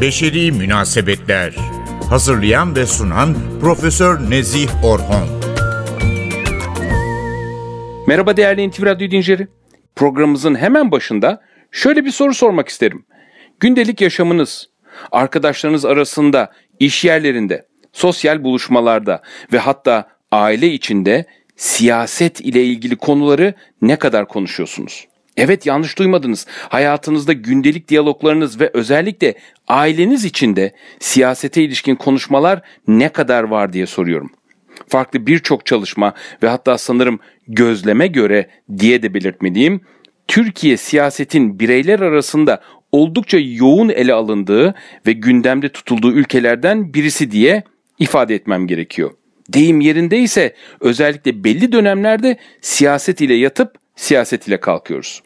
Beşeri Münasebetler Hazırlayan ve sunan Profesör Nezih Orhon Merhaba değerli NTV Radyo dinleyicileri. Programımızın hemen başında şöyle bir soru sormak isterim. Gündelik yaşamınız, arkadaşlarınız arasında, iş yerlerinde, sosyal buluşmalarda ve hatta aile içinde siyaset ile ilgili konuları ne kadar konuşuyorsunuz? Evet yanlış duymadınız. Hayatınızda gündelik diyaloglarınız ve özellikle aileniz içinde siyasete ilişkin konuşmalar ne kadar var diye soruyorum. Farklı birçok çalışma ve hatta sanırım gözleme göre diye de belirtmeliyim. Türkiye siyasetin bireyler arasında oldukça yoğun ele alındığı ve gündemde tutulduğu ülkelerden birisi diye ifade etmem gerekiyor. Deyim yerindeyse özellikle belli dönemlerde siyaset ile yatıp siyaset ile kalkıyoruz.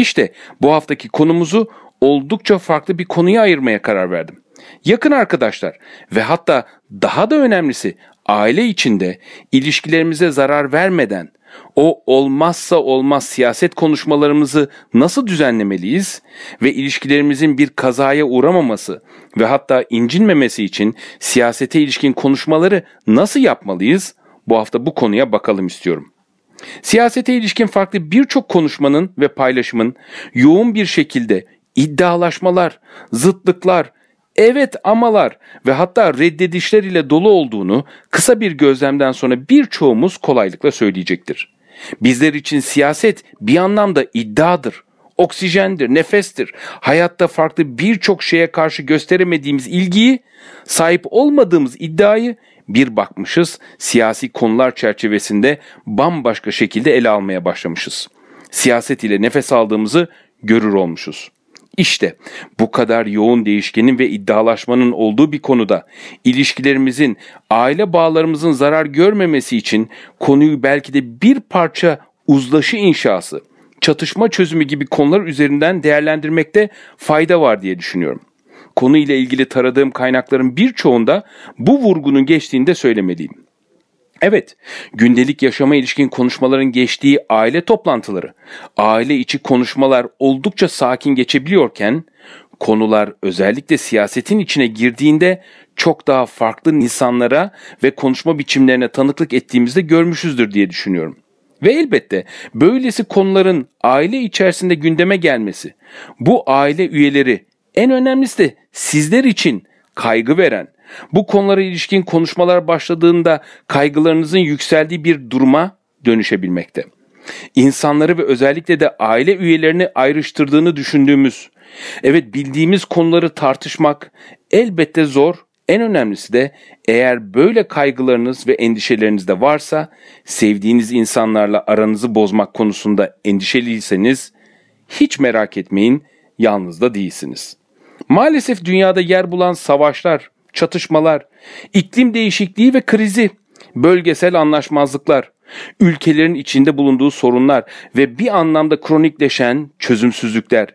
İşte bu haftaki konumuzu oldukça farklı bir konuya ayırmaya karar verdim. Yakın arkadaşlar ve hatta daha da önemlisi aile içinde ilişkilerimize zarar vermeden o olmazsa olmaz siyaset konuşmalarımızı nasıl düzenlemeliyiz ve ilişkilerimizin bir kazaya uğramaması ve hatta incinmemesi için siyasete ilişkin konuşmaları nasıl yapmalıyız? Bu hafta bu konuya bakalım istiyorum. Siyasete ilişkin farklı birçok konuşmanın ve paylaşımın yoğun bir şekilde iddialaşmalar, zıtlıklar, evet amalar ve hatta reddedişler ile dolu olduğunu kısa bir gözlemden sonra birçoğumuz kolaylıkla söyleyecektir. Bizler için siyaset bir anlamda iddiadır, oksijendir, nefestir. Hayatta farklı birçok şeye karşı gösteremediğimiz ilgiyi, sahip olmadığımız iddiayı bir bakmışız siyasi konular çerçevesinde bambaşka şekilde ele almaya başlamışız. Siyaset ile nefes aldığımızı görür olmuşuz. İşte bu kadar yoğun değişkenin ve iddialaşmanın olduğu bir konuda ilişkilerimizin, aile bağlarımızın zarar görmemesi için konuyu belki de bir parça uzlaşı inşası, çatışma çözümü gibi konular üzerinden değerlendirmekte fayda var diye düşünüyorum. Konu ile ilgili taradığım kaynakların birçoğunda bu vurgunun geçtiğini de söylemeliyim. Evet, gündelik yaşama ilişkin konuşmaların geçtiği aile toplantıları, aile içi konuşmalar oldukça sakin geçebiliyorken, konular özellikle siyasetin içine girdiğinde çok daha farklı insanlara ve konuşma biçimlerine tanıklık ettiğimizde görmüşüzdür diye düşünüyorum. Ve elbette böylesi konuların aile içerisinde gündeme gelmesi, bu aile üyeleri en önemlisi de sizler için kaygı veren, bu konulara ilişkin konuşmalar başladığında kaygılarınızın yükseldiği bir duruma dönüşebilmekte. İnsanları ve özellikle de aile üyelerini ayrıştırdığını düşündüğümüz, evet bildiğimiz konuları tartışmak elbette zor. En önemlisi de eğer böyle kaygılarınız ve endişeleriniz de varsa, sevdiğiniz insanlarla aranızı bozmak konusunda endişeliyseniz hiç merak etmeyin, yalnız da değilsiniz. Maalesef dünyada yer bulan savaşlar, çatışmalar, iklim değişikliği ve krizi, bölgesel anlaşmazlıklar, ülkelerin içinde bulunduğu sorunlar ve bir anlamda kronikleşen çözümsüzlükler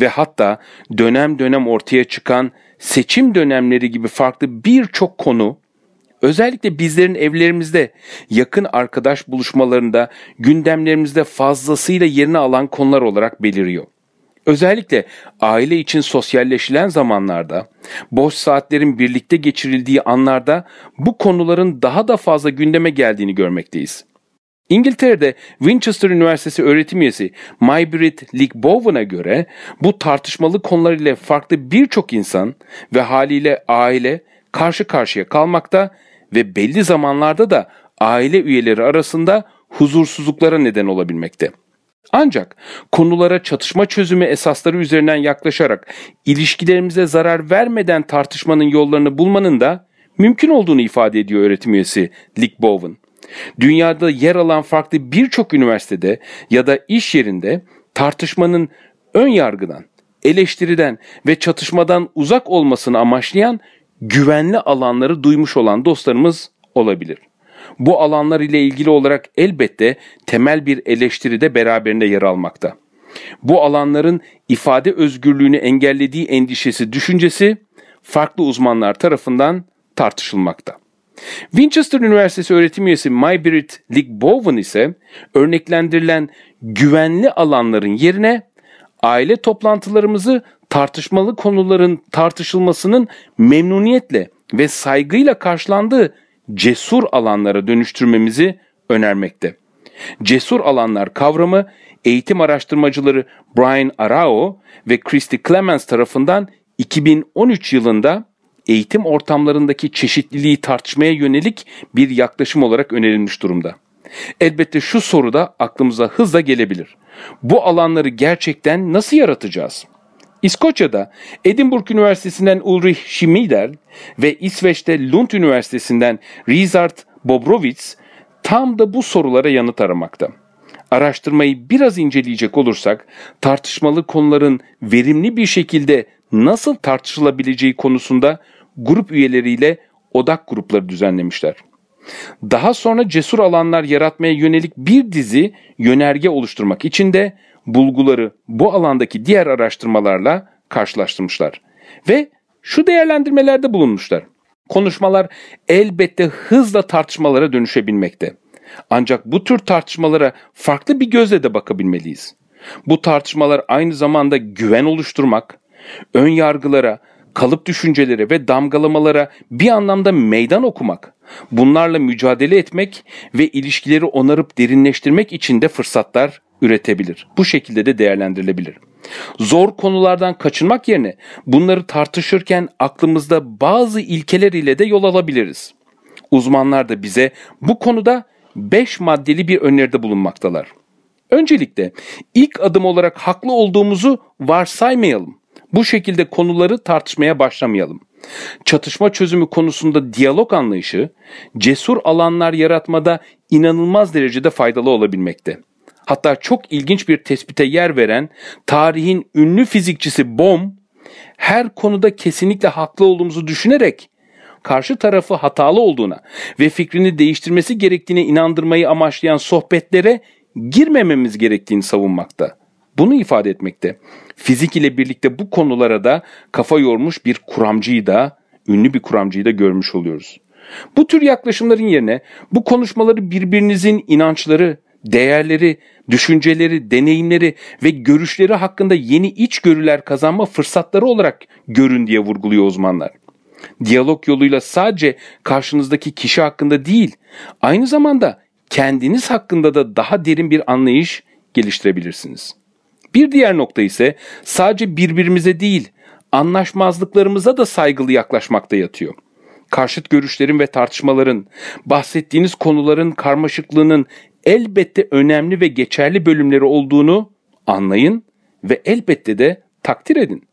ve hatta dönem dönem ortaya çıkan seçim dönemleri gibi farklı birçok konu özellikle bizlerin evlerimizde, yakın arkadaş buluşmalarında, gündemlerimizde fazlasıyla yerini alan konular olarak beliriyor. Özellikle aile için sosyalleşilen zamanlarda, boş saatlerin birlikte geçirildiği anlarda bu konuların daha da fazla gündeme geldiğini görmekteyiz. İngiltere'de Winchester Üniversitesi öğretim üyesi Maybrit Lickbowen'a göre bu tartışmalı konular ile farklı birçok insan ve haliyle aile karşı karşıya kalmakta ve belli zamanlarda da aile üyeleri arasında huzursuzluklara neden olabilmekte. Ancak konulara çatışma çözümü esasları üzerinden yaklaşarak ilişkilerimize zarar vermeden tartışmanın yollarını bulmanın da mümkün olduğunu ifade ediyor öğretim üyesi Lick Bowen. Dünyada yer alan farklı birçok üniversitede ya da iş yerinde tartışmanın ön yargıdan, eleştiriden ve çatışmadan uzak olmasını amaçlayan güvenli alanları duymuş olan dostlarımız olabilir bu alanlar ile ilgili olarak elbette temel bir eleştiri de beraberinde yer almakta. Bu alanların ifade özgürlüğünü engellediği endişesi, düşüncesi farklı uzmanlar tarafından tartışılmakta. Winchester Üniversitesi öğretim üyesi Maybrit Lickbowen ise örneklendirilen güvenli alanların yerine aile toplantılarımızı tartışmalı konuların tartışılmasının memnuniyetle ve saygıyla karşılandığı cesur alanlara dönüştürmemizi önermekte. Cesur alanlar kavramı eğitim araştırmacıları Brian Arao ve Christy Clemens tarafından 2013 yılında eğitim ortamlarındaki çeşitliliği tartışmaya yönelik bir yaklaşım olarak önerilmiş durumda. Elbette şu soru da aklımıza hızla gelebilir. Bu alanları gerçekten nasıl yaratacağız? İskoçya'da Edinburgh Üniversitesi'nden Ulrich Schmieder ve İsveç'te Lund Üniversitesi'nden Rizard Bobrovits tam da bu sorulara yanıt aramakta. Araştırmayı biraz inceleyecek olursak tartışmalı konuların verimli bir şekilde nasıl tartışılabileceği konusunda grup üyeleriyle odak grupları düzenlemişler. Daha sonra cesur alanlar yaratmaya yönelik bir dizi yönerge oluşturmak için de bulguları bu alandaki diğer araştırmalarla karşılaştırmışlar. Ve şu değerlendirmelerde bulunmuşlar. Konuşmalar elbette hızla tartışmalara dönüşebilmekte. Ancak bu tür tartışmalara farklı bir gözle de bakabilmeliyiz. Bu tartışmalar aynı zamanda güven oluşturmak, ön yargılara, kalıp düşüncelere ve damgalamalara bir anlamda meydan okumak, bunlarla mücadele etmek ve ilişkileri onarıp derinleştirmek için de fırsatlar üretebilir. Bu şekilde de değerlendirilebilir. Zor konulardan kaçınmak yerine bunları tartışırken aklımızda bazı ilkeler ile de yol alabiliriz. Uzmanlar da bize bu konuda 5 maddeli bir öneride bulunmaktalar. Öncelikle ilk adım olarak haklı olduğumuzu varsaymayalım. Bu şekilde konuları tartışmaya başlamayalım. Çatışma çözümü konusunda diyalog anlayışı, cesur alanlar yaratmada inanılmaz derecede faydalı olabilmekte. Hatta çok ilginç bir tespite yer veren tarihin ünlü fizikçisi Bohm, her konuda kesinlikle haklı olduğumuzu düşünerek karşı tarafı hatalı olduğuna ve fikrini değiştirmesi gerektiğine inandırmayı amaçlayan sohbetlere girmememiz gerektiğini savunmakta. Bunu ifade etmekte. Fizik ile birlikte bu konulara da kafa yormuş bir kuramcıyı da, ünlü bir kuramcıyı da görmüş oluyoruz. Bu tür yaklaşımların yerine bu konuşmaları birbirinizin inançları, değerleri, düşünceleri, deneyimleri ve görüşleri hakkında yeni içgörüler kazanma fırsatları olarak görün diye vurguluyor uzmanlar. Diyalog yoluyla sadece karşınızdaki kişi hakkında değil, aynı zamanda kendiniz hakkında da daha derin bir anlayış geliştirebilirsiniz. Bir diğer nokta ise sadece birbirimize değil, anlaşmazlıklarımıza da saygılı yaklaşmakta yatıyor. Karşıt görüşlerin ve tartışmaların, bahsettiğiniz konuların karmaşıklığının elbette önemli ve geçerli bölümleri olduğunu anlayın ve elbette de takdir edin.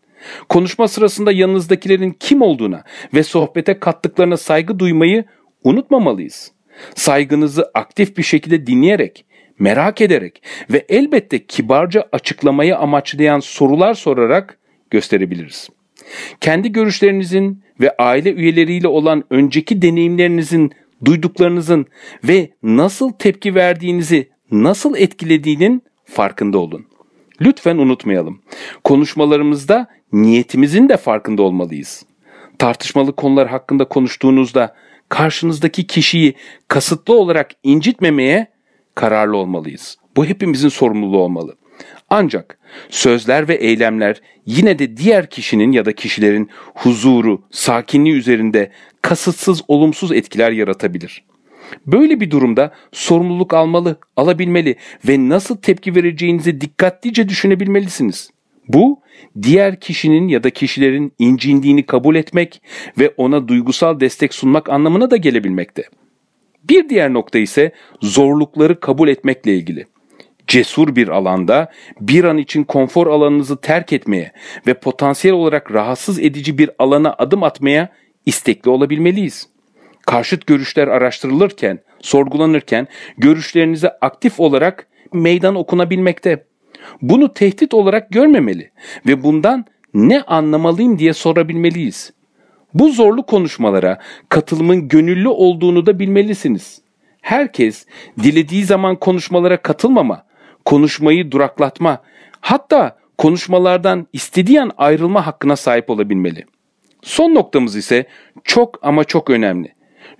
Konuşma sırasında yanınızdakilerin kim olduğuna ve sohbete kattıklarına saygı duymayı unutmamalıyız. Saygınızı aktif bir şekilde dinleyerek, merak ederek ve elbette kibarca açıklamayı amaçlayan sorular sorarak gösterebiliriz. Kendi görüşlerinizin ve aile üyeleriyle olan önceki deneyimlerinizin, duyduklarınızın ve nasıl tepki verdiğinizi nasıl etkilediğinin farkında olun. Lütfen unutmayalım. Konuşmalarımızda niyetimizin de farkında olmalıyız. Tartışmalı konular hakkında konuştuğunuzda karşınızdaki kişiyi kasıtlı olarak incitmemeye kararlı olmalıyız. Bu hepimizin sorumluluğu olmalı. Ancak sözler ve eylemler yine de diğer kişinin ya da kişilerin huzuru, sakinliği üzerinde kasıtsız olumsuz etkiler yaratabilir. Böyle bir durumda sorumluluk almalı, alabilmeli ve nasıl tepki vereceğinizi dikkatlice düşünebilmelisiniz. Bu diğer kişinin ya da kişilerin incindiğini kabul etmek ve ona duygusal destek sunmak anlamına da gelebilmekte. Bir diğer nokta ise zorlukları kabul etmekle ilgili. Cesur bir alanda bir an için konfor alanınızı terk etmeye ve potansiyel olarak rahatsız edici bir alana adım atmaya istekli olabilmeliyiz. Karşıt görüşler araştırılırken, sorgulanırken görüşlerinize aktif olarak meydan okunabilmekte. Bunu tehdit olarak görmemeli ve bundan ne anlamalıyım diye sorabilmeliyiz. Bu zorlu konuşmalara katılımın gönüllü olduğunu da bilmelisiniz. Herkes dilediği zaman konuşmalara katılmama, konuşmayı duraklatma, hatta konuşmalardan istediği an ayrılma hakkına sahip olabilmeli. Son noktamız ise çok ama çok önemli.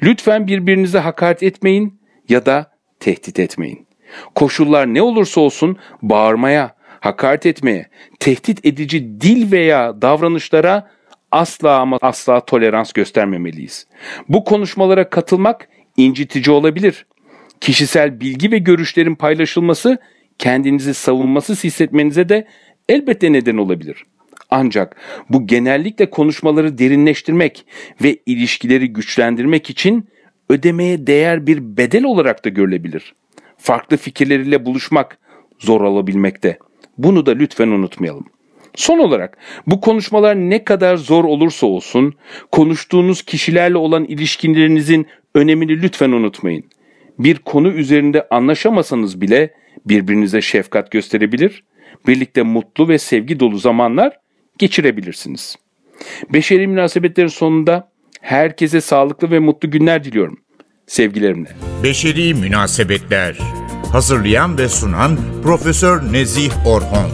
Lütfen birbirinize hakaret etmeyin ya da tehdit etmeyin. Koşullar ne olursa olsun bağırmaya, hakaret etmeye, tehdit edici dil veya davranışlara asla ama asla tolerans göstermemeliyiz. Bu konuşmalara katılmak incitici olabilir. Kişisel bilgi ve görüşlerin paylaşılması kendinizi savunmasız hissetmenize de elbette neden olabilir. Ancak bu genellikle konuşmaları derinleştirmek ve ilişkileri güçlendirmek için ödemeye değer bir bedel olarak da görülebilir. Farklı fikirleriyle buluşmak zor olabilmekte. Bunu da lütfen unutmayalım. Son olarak bu konuşmalar ne kadar zor olursa olsun konuştuğunuz kişilerle olan ilişkilerinizin önemini lütfen unutmayın. Bir konu üzerinde anlaşamasanız bile birbirinize şefkat gösterebilir, birlikte mutlu ve sevgi dolu zamanlar geçirebilirsiniz. Beşeri münasebetlerin sonunda herkese sağlıklı ve mutlu günler diliyorum. Sevgilerimle. Beşeri Münasebetler Hazırlayan ve sunan Profesör Nezih Orhon